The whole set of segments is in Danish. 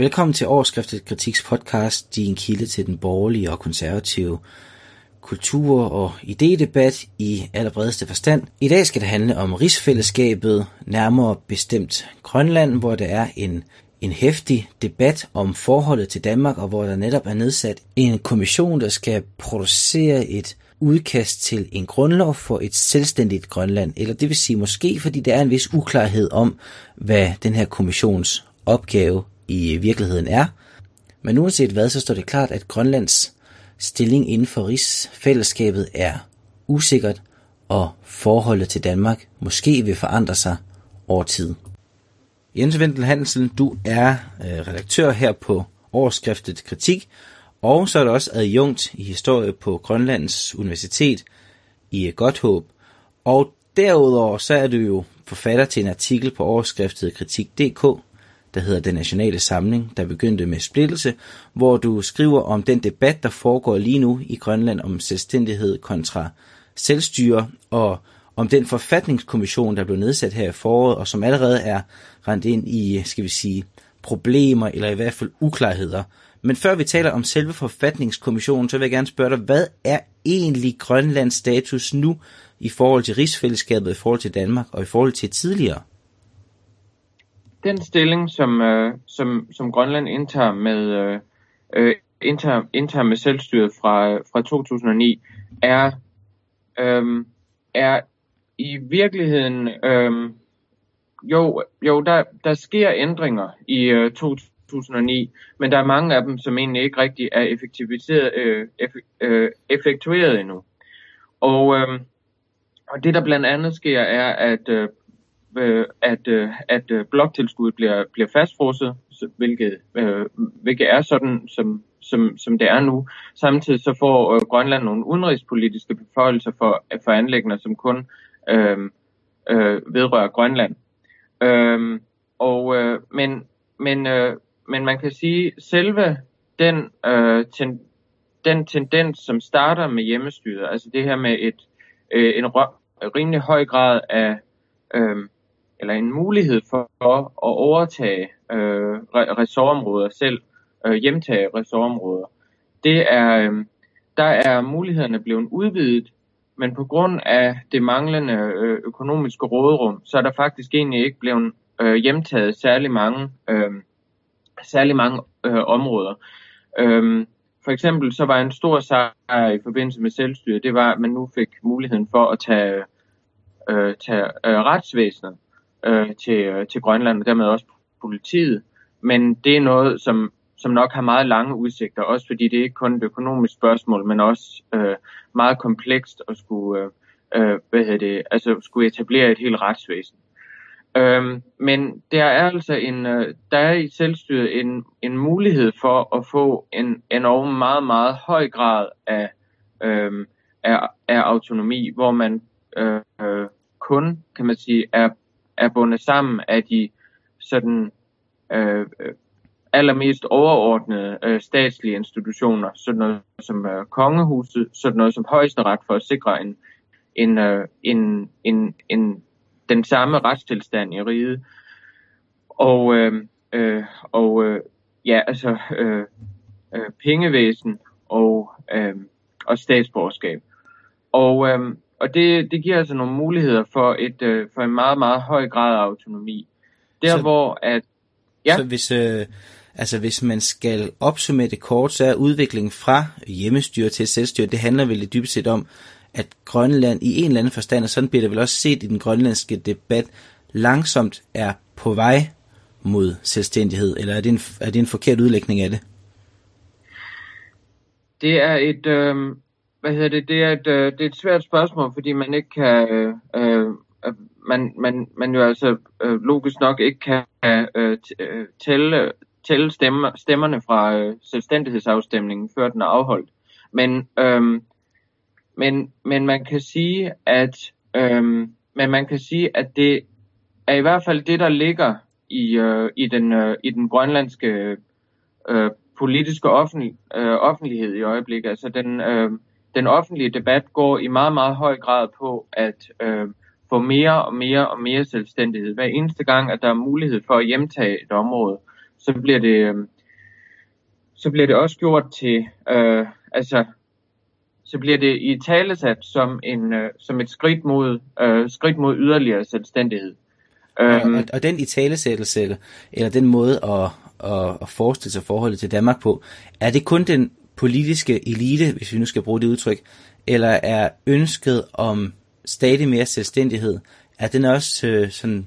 Velkommen til Årskriftet Kritiks podcast, din kilde til den borgerlige og konservative kultur- og idédebat i allerbredeste forstand. I dag skal det handle om rigsfællesskabet, nærmere bestemt Grønland, hvor der er en, en hæftig debat om forholdet til Danmark, og hvor der netop er nedsat en kommission, der skal producere et udkast til en grundlov for et selvstændigt Grønland, eller det vil sige måske, fordi der er en vis uklarhed om, hvad den her kommissions opgave i virkeligheden er. Men uanset hvad, så står det klart, at Grønlands stilling inden for rigsfællesskabet er usikkert, og forholdet til Danmark måske vil forandre sig over tid. Jens Vendel Hansen, du er øh, redaktør her på overskriftet Kritik, og så er du også adjunkt i historie på Grønlands Universitet i Godthåb. Og derudover så er du jo forfatter til en artikel på overskriftet Kritik.dk, der hedder Den Nationale Samling, der begyndte med splittelse, hvor du skriver om den debat, der foregår lige nu i Grønland om selvstændighed kontra selvstyre, og om den forfatningskommission, der blev nedsat her i foråret, og som allerede er rendt ind i, skal vi sige, problemer, eller i hvert fald uklarheder. Men før vi taler om selve forfatningskommissionen, så vil jeg gerne spørge dig, hvad er egentlig Grønlands status nu i forhold til rigsfællesskabet, i forhold til Danmark og i forhold til tidligere? Den stilling, som, øh, som, som Grønland indtager med, øh, øh indtager, indtager med selvstyret fra, øh, fra 2009, er, øh, er i virkeligheden, øh, jo, jo der, der sker ændringer i øh, 2009, men der er mange af dem, som egentlig ikke rigtig er effektiviseret, øh, eff, øh, effektueret endnu. Og, øh, og det, der blandt andet sker, er, at øh, øh, at, øh, at øh, bloktilskuddet bliver, bliver fastfrosset, hvilket, øh, hvilket er sådan, som, som, som det er nu. Samtidig så får øh, Grønland nogle udenrigspolitiske beføjelser for, for anlæggende, som kun øh, øh, vedrører Grønland. Øh, og, øh, men, men, øh, men man kan sige, selve den, øh, ten, den tendens, som starter med hjemmestyret, altså det her med et, øh, en rimelig høj grad af øh, eller en mulighed for at overtage øh, ressortområder selv, øh, hjemtage ressortområder. Det er, øh, der er mulighederne blevet udvidet, men på grund af det manglende øh, økonomiske råderum, så er der faktisk egentlig ikke blevet øh, hjemtaget særlig mange, øh, særlig mange øh, områder. Øh, for eksempel så var en stor sejr i forbindelse med selvstyre, det var, at man nu fik muligheden for at tage, øh, tage øh, retsvæsenet øh, til, øh, til Grønland, og dermed også politiet. Men det er noget, som, som nok har meget lange udsigter, også fordi det er ikke kun et økonomisk spørgsmål, men også øh, meget komplekst at skulle, øh, øh hvad hedder det, altså skulle etablere et helt retsvæsen. Øhm, men der er altså en, øh, der er i selvstyret en, en mulighed for at få en en over meget, meget høj grad af, øh, af, af autonomi, hvor man øh, øh kun, kan man sige, er er bundet sammen af de sådan øh, øh, allermest overordnede øh, statslige institutioner, sådan noget som øh, kongehuset, sådan noget som højesteret for at sikre en, en, øh, en, en, en, den samme retstilstand i riget. Og, øh, øh, og øh, ja, altså øh, øh, pengevæsen og, øh, og statsborgerskab. Og, øh, og det, det giver altså nogle muligheder for, et, øh, for en meget, meget høj grad af autonomi. Der så, hvor at... Ja? Så hvis, øh, altså hvis man skal opsummere det kort, så er udviklingen fra hjemmestyre til selvstyre, det handler vel i dybest set om, at Grønland i en eller anden forstand, og sådan bliver det vel også set i den grønlandske debat, langsomt er på vej mod selvstændighed, eller er det en, er det en forkert udlægning af det? Det er et, øh, hvad hedder det, det er et, øh, det er et svært spørgsmål, fordi man ikke kan, øh, øh, man, man, man jo altså øh, logisk nok ikke kan øh, øh, tælle, tælle stemmer, stemmerne fra øh, selvstændighedsafstemningen, før den er afholdt. Men, øh, men, men man kan sige, at øh, men man kan sige, at det er i hvert fald det, der ligger i, øh, i, den, øh, i den grønlandske øh, politiske offentlig, øh, offentlighed i øjeblikket. Altså den, øh, den offentlige debat går i meget, meget høj grad på at øh, få mere og mere og mere selvstændighed. Hver eneste gang, at der er mulighed for at hjemtage et område, så bliver det, øh, så bliver det også gjort til, øh, altså, så bliver det i talesat som, en, øh, som et skridt mod, øh, skridt mod yderligere selvstændighed. Øhm, og, og den i talesættelse, eller den måde at, at, at forestille sig forholdet til Danmark på, er det kun den politiske elite, hvis vi nu skal bruge det udtryk, eller er ønsket om stadig mere selvstændighed, er den også øh, sådan,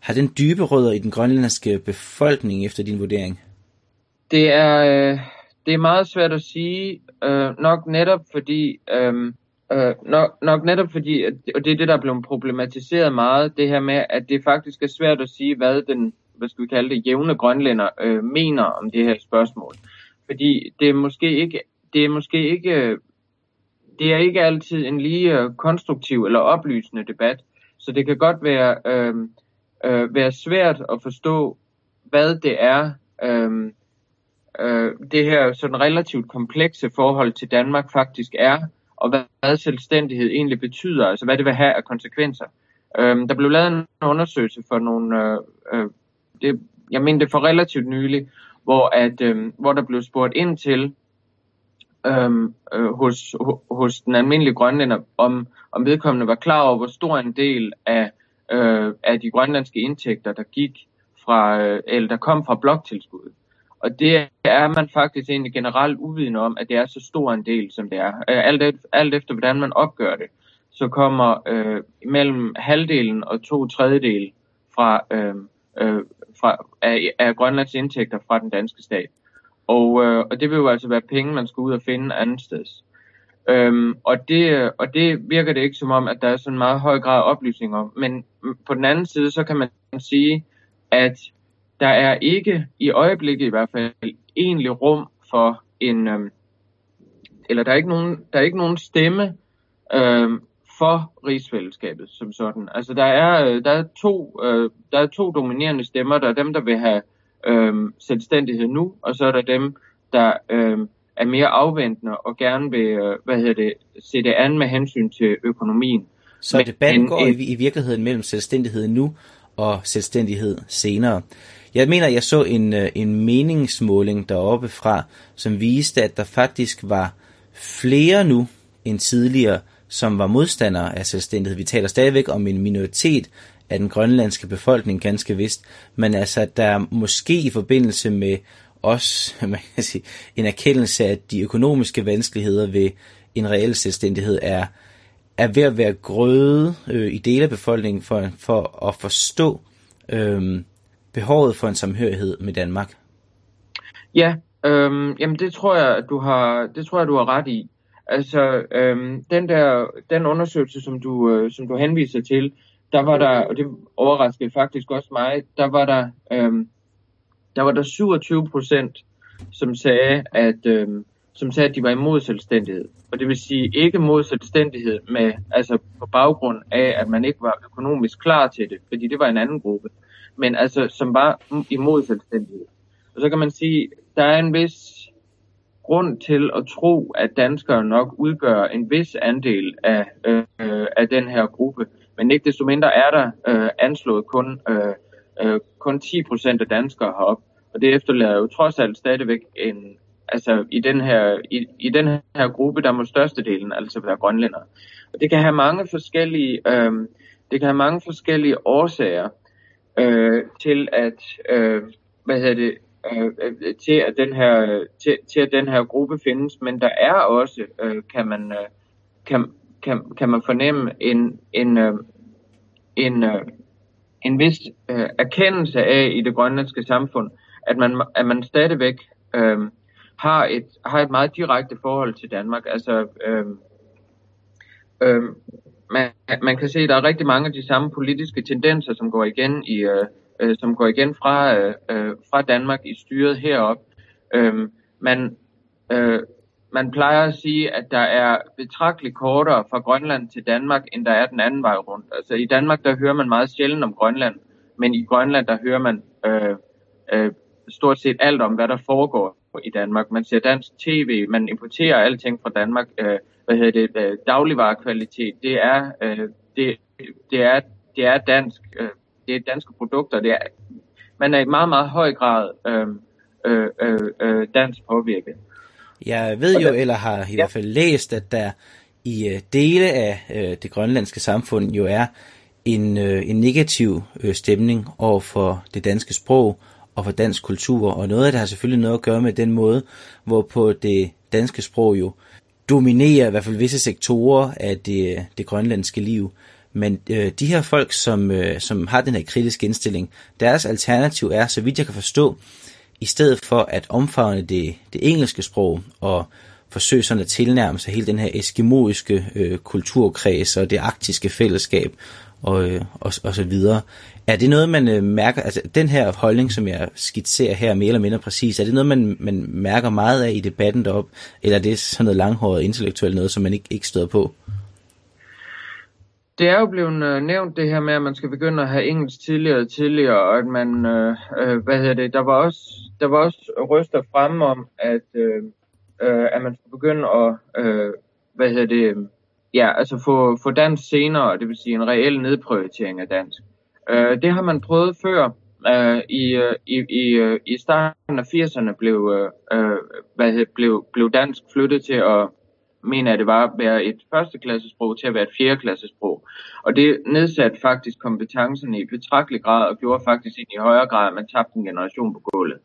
har den dybe rødder i den grønlandske befolkning efter din vurdering? Det er, øh, det er meget svært at sige, øh, nok netop fordi, øh, øh, nok, nok netop fordi, og det er det, der er blevet problematiseret meget, det her med, at det faktisk er svært at sige, hvad den, hvad skal vi kalde det, jævne grønlænder øh, mener om det her spørgsmål. Fordi det er måske ikke, det er måske ikke, det er ikke altid en lige øh, konstruktiv eller oplysende debat, så det kan godt være, øh, øh, være svært at forstå, hvad det er, øh, øh, det her sådan relativt komplekse forhold til Danmark faktisk er, og hvad, hvad selvstændighed egentlig betyder, altså hvad det vil have af konsekvenser. Øh, der blev lavet en undersøgelse for nogle, øh, øh, det, jeg mener det for relativt nylig, hvor, at, øh, hvor der blev spurgt ind til øh, øh, hos, hos den almindelige grønlænder, om, om vedkommende var klar over, hvor stor en del af, øh, af de grønlandske indtægter, der gik fra, øh, eller der kom fra bloktilskuddet. Og det er man faktisk egentlig generelt uvidende om, at det er så stor en del, som det er. Øh, alt, efter, alt efter, hvordan man opgør det, så kommer øh, mellem halvdelen og to tredjedel fra, øh, øh, fra, af, af Grønlands indtægter fra den danske stat. Og, øh, og det vil jo altså være penge, man skal ud og finde andet sted. Øhm, og, det, og det virker det ikke som om, at der er sådan en meget høj grad af oplysninger. Men på den anden side, så kan man sige, at der er ikke i øjeblikket i hvert fald egentlig rum for en, øhm, eller der er ikke nogen, der er ikke nogen stemme øhm, for rigsfællesskabet som sådan. Altså der er, øh, der er, to, øh, der er to dominerende stemmer. Der er dem, der vil have øh, selvstændighed nu, og så er der dem, der øh, er mere afventende og gerne vil øh, hvad hedder det, se det an med hensyn til økonomien. Så debatten en, går i, i virkeligheden mellem selvstændighed nu og selvstændighed senere. Jeg mener, jeg så en, øh, en meningsmåling deroppe fra, som viste, at der faktisk var flere nu end tidligere, som var modstandere af selvstændighed. Vi taler stadigvæk om en minoritet af den grønlandske befolkning, ganske vist, men altså, der er måske i forbindelse med også man kan sige, en erkendelse af, at de økonomiske vanskeligheder ved en reel selvstændighed er, er ved at være grøde øh, i dele af befolkningen for, for at forstå øh, behovet for en samhørighed med Danmark. Ja, øh, jamen det tror jeg, du har, det tror jeg, du har ret i. Altså, øhm, den der, den undersøgelse, som du, øh, som du henviser til, der var der, og det overraskede faktisk også mig, der var der, øhm, der var der 27 procent, som sagde, at, øhm, som sagde, at de var imod selvstændighed. Og det vil sige ikke mod selvstændighed med, altså på baggrund af, at man ikke var økonomisk klar til det, fordi det var en anden gruppe, men altså som var imod selvstændighed. Og så kan man sige, der er en vis grund til at tro, at danskere nok udgør en vis andel af, øh, øh, af den her gruppe. Men ikke desto mindre er der øh, anslået kun, øh, øh, kun 10 procent af danskere herop. Og det efterlader jo trods alt stadigvæk en, altså i den her, i, i den her gruppe, der må størstedelen altså være grønlænder. Og det kan have mange forskellige, øh, det kan have mange forskellige årsager øh, til at, øh, hvad hedder det, øh, til at den her til, til at den her gruppe findes, men der er også øh, kan man øh, kan, kan, kan man fornemme en en øh, en, øh, en vis øh, erkendelse af i det grønlandske samfund, at man at man stadigvæk øh, har et har et meget direkte forhold til Danmark. Altså øh, øh, man, man kan se, at der er rigtig mange af de samme politiske tendenser, som går igen i øh, øh, som går igen fra, øh, øh fra Danmark i styret herop. Øh, man, øh, man plejer at sige, at der er betragteligt kortere fra Grønland til Danmark, end der er den anden vej rundt. Altså i Danmark, der hører man meget sjældent om Grønland, men i Grønland, der hører man øh, øh, stort set alt om, hvad der foregår i Danmark. Man ser dansk tv, man importerer alting fra Danmark. Øh, hvad hedder det? Øh, dagligvarekvalitet, det er, øh, det, det er, det er dansk. Øh, det er danske produkter. Det er, man er i meget, meget høj grad øh, øh, øh, øh, dansk påvirket. Jeg ved jo, eller har i ja. hvert fald læst, at der i øh, dele af øh, det grønlandske samfund jo er en, øh, en negativ øh, stemning over for det danske sprog og for dansk kultur, og noget af det har selvfølgelig noget at gøre med den måde, hvorpå det danske sprog jo dominerer i hvert fald visse sektorer af det, det grønlandske liv. Men øh, de her folk, som, øh, som har den her kritiske indstilling, deres alternativ er, så vidt jeg kan forstå, i stedet for at omfavne det, det engelske sprog og forsøge sådan at tilnærme sig hele den her eskimoiske øh, kulturkreds og det arktiske fællesskab og, øh, og, og så videre. Er det noget, man øh, mærker, altså den her holdning, som jeg skitserer her mere eller mindre præcis, er det noget, man, man mærker meget af i debatten derop, eller er det sådan noget langhåret intellektuelt noget, som man ikke, ikke støder på? Det er jo blevet øh, nævnt det her med, at man skal begynde at have engelsk tidligere og tidligere, og at man, øh, øh, hvad hedder det, der var også, der var også ryster frem om, at, øh, øh, at man skulle begynde at, øh, hvad hedder det, ja, altså få, få dansk senere, det vil sige en reel nedprioritering af dansk. Øh, det har man prøvet før. Øh, i, øh, i, i, øh, I starten af 80'erne blev, øh, øh, hvad hedder, blev, blev dansk flyttet til at mener jeg, det var at være et førsteklassesprog til at være et fjerdeklassesprog. Og det nedsatte faktisk kompetencerne i betragtelig grad og gjorde faktisk i højere grad, at man tabte en generation på gulvet.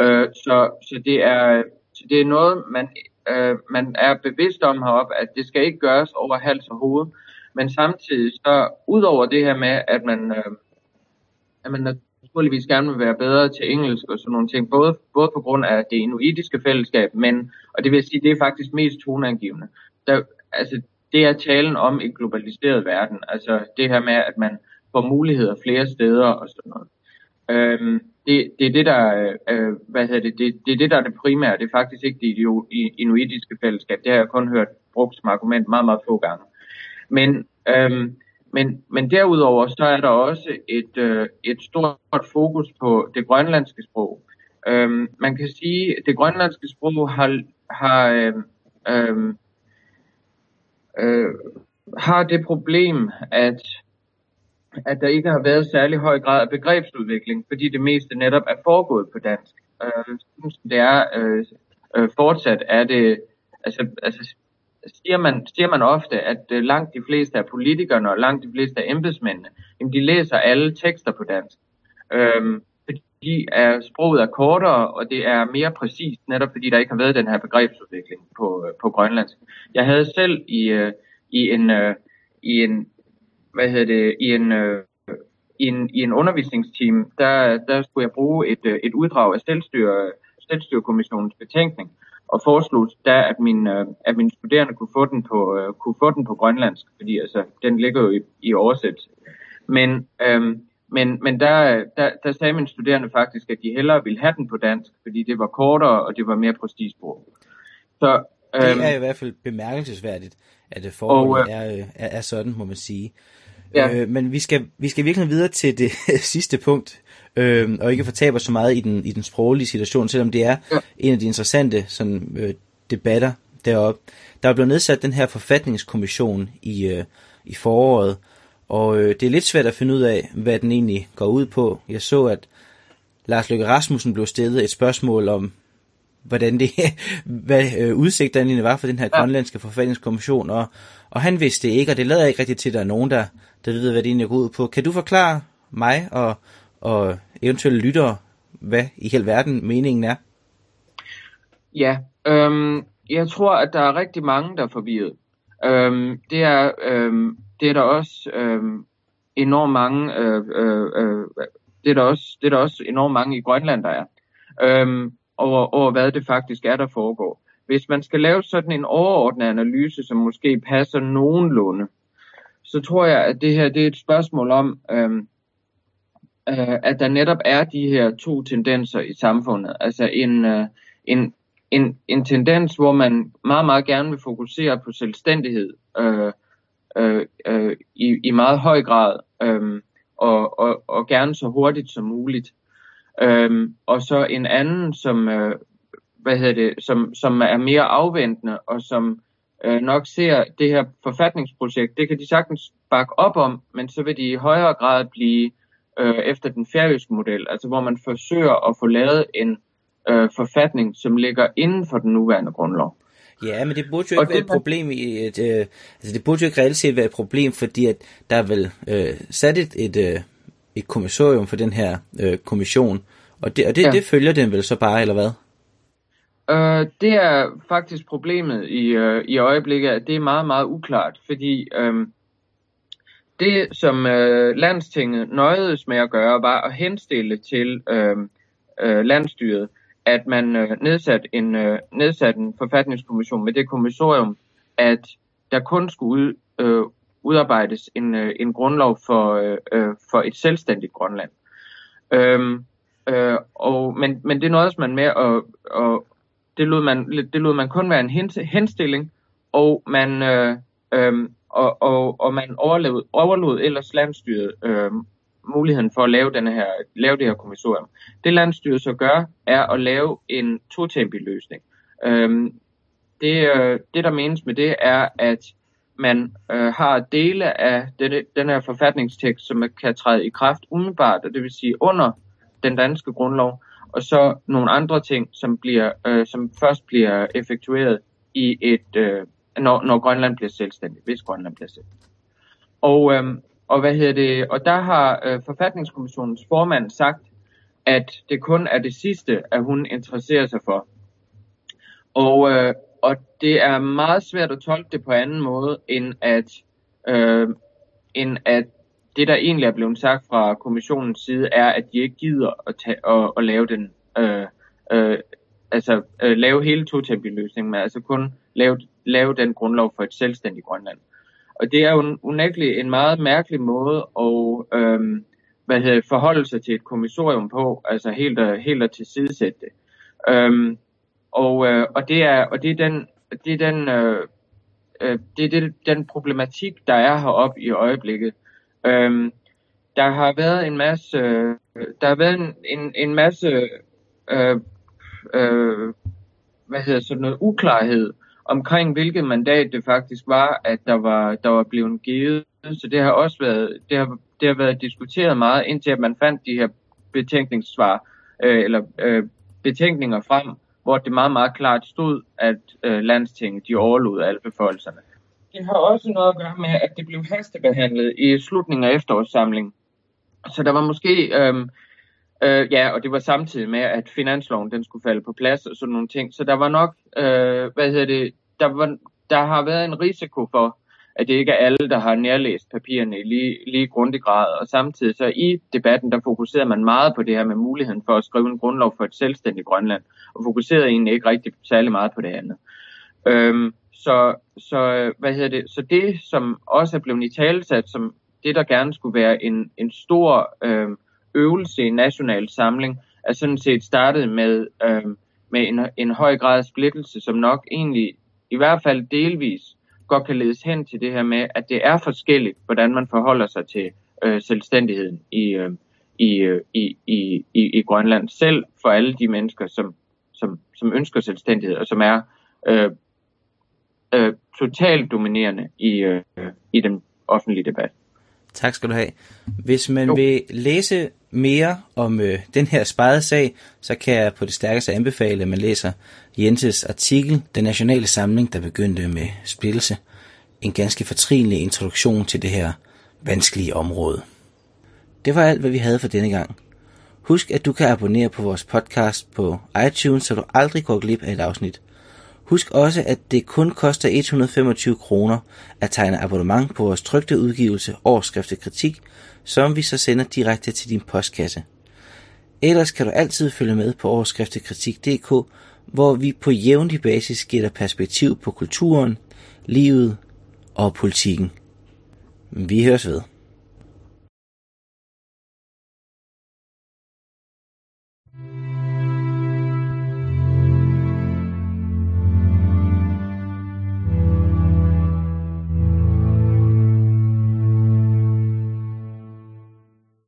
Øh, så, så, det er, så det er noget, man, øh, man er bevidst om heroppe, at det skal ikke gøres over hals og hoved. Men samtidig så, udover det her med, at man, øh, at man naturligvis gerne vil være bedre til engelsk og sådan nogle ting, både, både på grund af det inuitiske fællesskab, men, og det vil sige, det er faktisk mest toneangivende. Der, altså, det er talen om en globaliseret verden, altså det her med, at man får muligheder flere steder og sådan noget. Øhm, det, det er det, der, øh, hvad hedder det, det, det er det, der er det primære. Det er faktisk ikke det inuitiske fællesskab. Det har jeg kun hørt brugt som argument meget, meget få gange. Men øhm, men, men derudover så er der også et, øh, et stort fokus på det grønlandske sprog. Øhm, man kan sige, at det grønlandske sprog har, har, øh, øh, øh, har det problem, at, at der ikke har været særlig høj grad af begrebsudvikling, fordi det meste netop er foregået på dansk. Øh, det er øh, øh, fortsat er det, altså, altså siger man, siger man ofte, at øh, langt de fleste af politikerne og langt de fleste af embedsmændene, jamen de læser alle tekster på dansk. Øhm, fordi er, sproget er kortere, og det er mere præcist, netop fordi der ikke har været den her begrebsudvikling på, øh, på grønlandsk. Jeg havde selv i, øh, i en, øh, i en, hvad hedder det, i en, øh, i en, i en undervisningsteam, der, der skulle jeg bruge et, øh, et uddrag af selvstyre, selvstyrekommissionens betænkning og foreslog da, at, min, øh, at mine studerende kunne få den på, øh, kunne få den på grønlandsk, fordi altså, den ligger jo i, i oversættelse. Men, øh, men, men der, der, der sagde mine studerende faktisk, at de hellere ville have den på dansk, fordi det var kortere, og det var mere præcist sprog. Så, øh, det er i hvert fald bemærkelsesværdigt, at det forholdet og, øh, er, er, er sådan, må man sige. Ja. Øh, men vi skal, vi skal virkelig videre til det sidste punkt, øh, og ikke fortabe så meget i den, i den sproglige situation, selvom det er ja. en af de interessante sådan, øh, debatter deroppe. Der er blevet nedsat den her forfatningskommission i, øh, i foråret, og øh, det er lidt svært at finde ud af, hvad den egentlig går ud på. Jeg så, at Lars Løkke Rasmussen blev stillet et spørgsmål om, hvordan det, hvad øh, udsigterne egentlig var for den her ja. grønlandske forfatningskommission, og, og han vidste det ikke, og det lader ikke rigtigt til, at der er nogen, der, der ved, hvad det egentlig går ud på. Kan du forklare mig og, og eventuelle lyttere, hvad i hele verden meningen er? Ja, øhm, jeg tror, at der er rigtig mange, der er forvirret. Øhm, det, er, øhm, det er der også øhm, enormt mange, øh, øh, øh, det, er der også, det er der også enormt mange i Grønland, der er, øhm, over, over hvad det faktisk er, der foregår. Hvis man skal lave sådan en overordnet analyse, som måske passer nogenlunde, så tror jeg, at det her det er et spørgsmål om, øhm, øh, at der netop er de her to tendenser i samfundet. Altså en, øh, en, en, en tendens, hvor man meget, meget gerne vil fokusere på selvstændighed øh, øh, øh, i, i meget høj grad, øh, og, og, og gerne så hurtigt som muligt. Øh, og så en anden, som, øh, hvad hedder det, som, som er mere afventende, og som øh, nok ser det her forfatningsprojekt, det kan de sagtens bakke op om, men så vil de i højere grad blive øh, efter den færøske model, altså hvor man forsøger at få lavet en øh, forfatning, som ligger inden for den nuværende grundlov. Ja, men det burde jo ikke og være et problem i et, øh, altså det burde jo ikke reelt set være et problem, fordi at der er vel øh, sat et, et, øh, et kommissorium for den her øh, kommission, og det, og det, ja. det følger den vel så bare, eller hvad? Øh, det er faktisk problemet i, øh, i øjeblikket, at det er meget, meget uklart, fordi øh, det, som øh, landstinget nøjedes med at gøre, var at henstille til øh, øh, landstyret, at man øh, nedsatte en, øh, nedsat en forfatningskommission med det kommissorium, at der kun skulle ud, øh, udarbejdes en, øh, en grundlov for, øh, øh for et selvstændigt Grønland. Øh, øh, og, men, men det nåede man med at, og det lod man, det lod man kun være en henstilling, og man, øh, øh, og, og, og man overlod, overlod ellers landstyret øh, muligheden for at lave, denne her, lave det her kommissorium. Det landstyret så gør, er at lave en totempig løsning. Øh, det, øh, det, der menes med det, er, at man øh, har dele af denne, den her forfatningstekst, som kan træde i kraft umiddelbart, og det vil sige under den danske grundlov, og så nogle andre ting, som, bliver, øh, som først bliver effektueret i et, øh, når, når Grønland bliver selvstændig, hvis Grønland bliver selvstændig. Og, øhm, og hvad hedder det? Og der har øh, forfatningskommissionens formand sagt, at det kun er det sidste, at hun interesserer sig for. Og, øh, og det er meget svært at tolke det på anden måde, end at, øh, end at det, der egentlig er blevet sagt fra kommissionens side, er, at de ikke gider at, tage, at, at lave den, øh, øh, altså øh, lave hele to løsningen men altså kun lave, lave den grundlov for et selvstændigt Grønland. Og det er jo unægteligt en meget mærkelig måde at øhm, hvad hedder, forholde sig til et kommissorium på, altså helt at, helt at tilsidesætte det. Øhm, og, øh, og det er og det er den det er den øh, øh, det er det, den problematik der er heroppe i øjeblikket. Øhm, der har været en masse, øh, der har været en, en, en masse, øh, øh, hvad hedder sådan noget uklarhed omkring hvilket mandat det faktisk var, at der var, der var blevet givet. Så det har også været, det har, det har været diskuteret meget, indtil at man fandt de her betænkningssvar, øh, eller øh, betænkninger frem, hvor det meget, meget klart stod, at øh, landstinget de overlod alle befolkelserne det har også noget at gøre med, at det blev hastebehandlet i slutningen af efterårssamlingen. Så der var måske, øh, øh, ja, og det var samtidig med, at finansloven den skulle falde på plads og sådan nogle ting. Så der var nok, øh, hvad hedder det, der, var, der har været en risiko for, at det ikke er alle, der har nærlæst papirerne i lige, lige grundig grad. Og samtidig så i debatten, der fokuserede man meget på det her med muligheden for at skrive en grundlov for et selvstændigt Grønland, og fokuserede egentlig ikke rigtig særlig meget på det andet. Øhm, så, så, hvad hedder det, så det, som også er blevet i talesat, som det, der gerne skulle være en, en stor øh, øvelse i national samling, er sådan set startet med, øh, med en, en høj grad af splittelse, som nok egentlig i hvert fald delvis godt kan ledes hen til det her med, at det er forskelligt, hvordan man forholder sig til øh, selvstændigheden i, øh, i, øh, i, i, i, i Grønland, selv for alle de mennesker, som, som, som ønsker selvstændighed, og som er øh, øh, totalt dominerende i, øh, i den offentlige debat. Tak skal du have. Hvis man jo. vil læse mere om øh, den her spejede sag, så kan jeg på det stærkeste anbefale, at man læser Jenses artikel, Den nationale samling, der begyndte med splittelse. En ganske fortrinlig introduktion til det her vanskelige område. Det var alt, hvad vi havde for denne gang. Husk, at du kan abonnere på vores podcast på iTunes, så du aldrig går glip af et afsnit. Husk også, at det kun koster 125 kroner at tegne abonnement på vores trygte udgivelse Overskriftet Kritik, som vi så sender direkte til din postkasse. Ellers kan du altid følge med på overskriftekritik.dk, hvor vi på jævnlig basis giver dig perspektiv på kulturen, livet og politikken. Vi høres ved.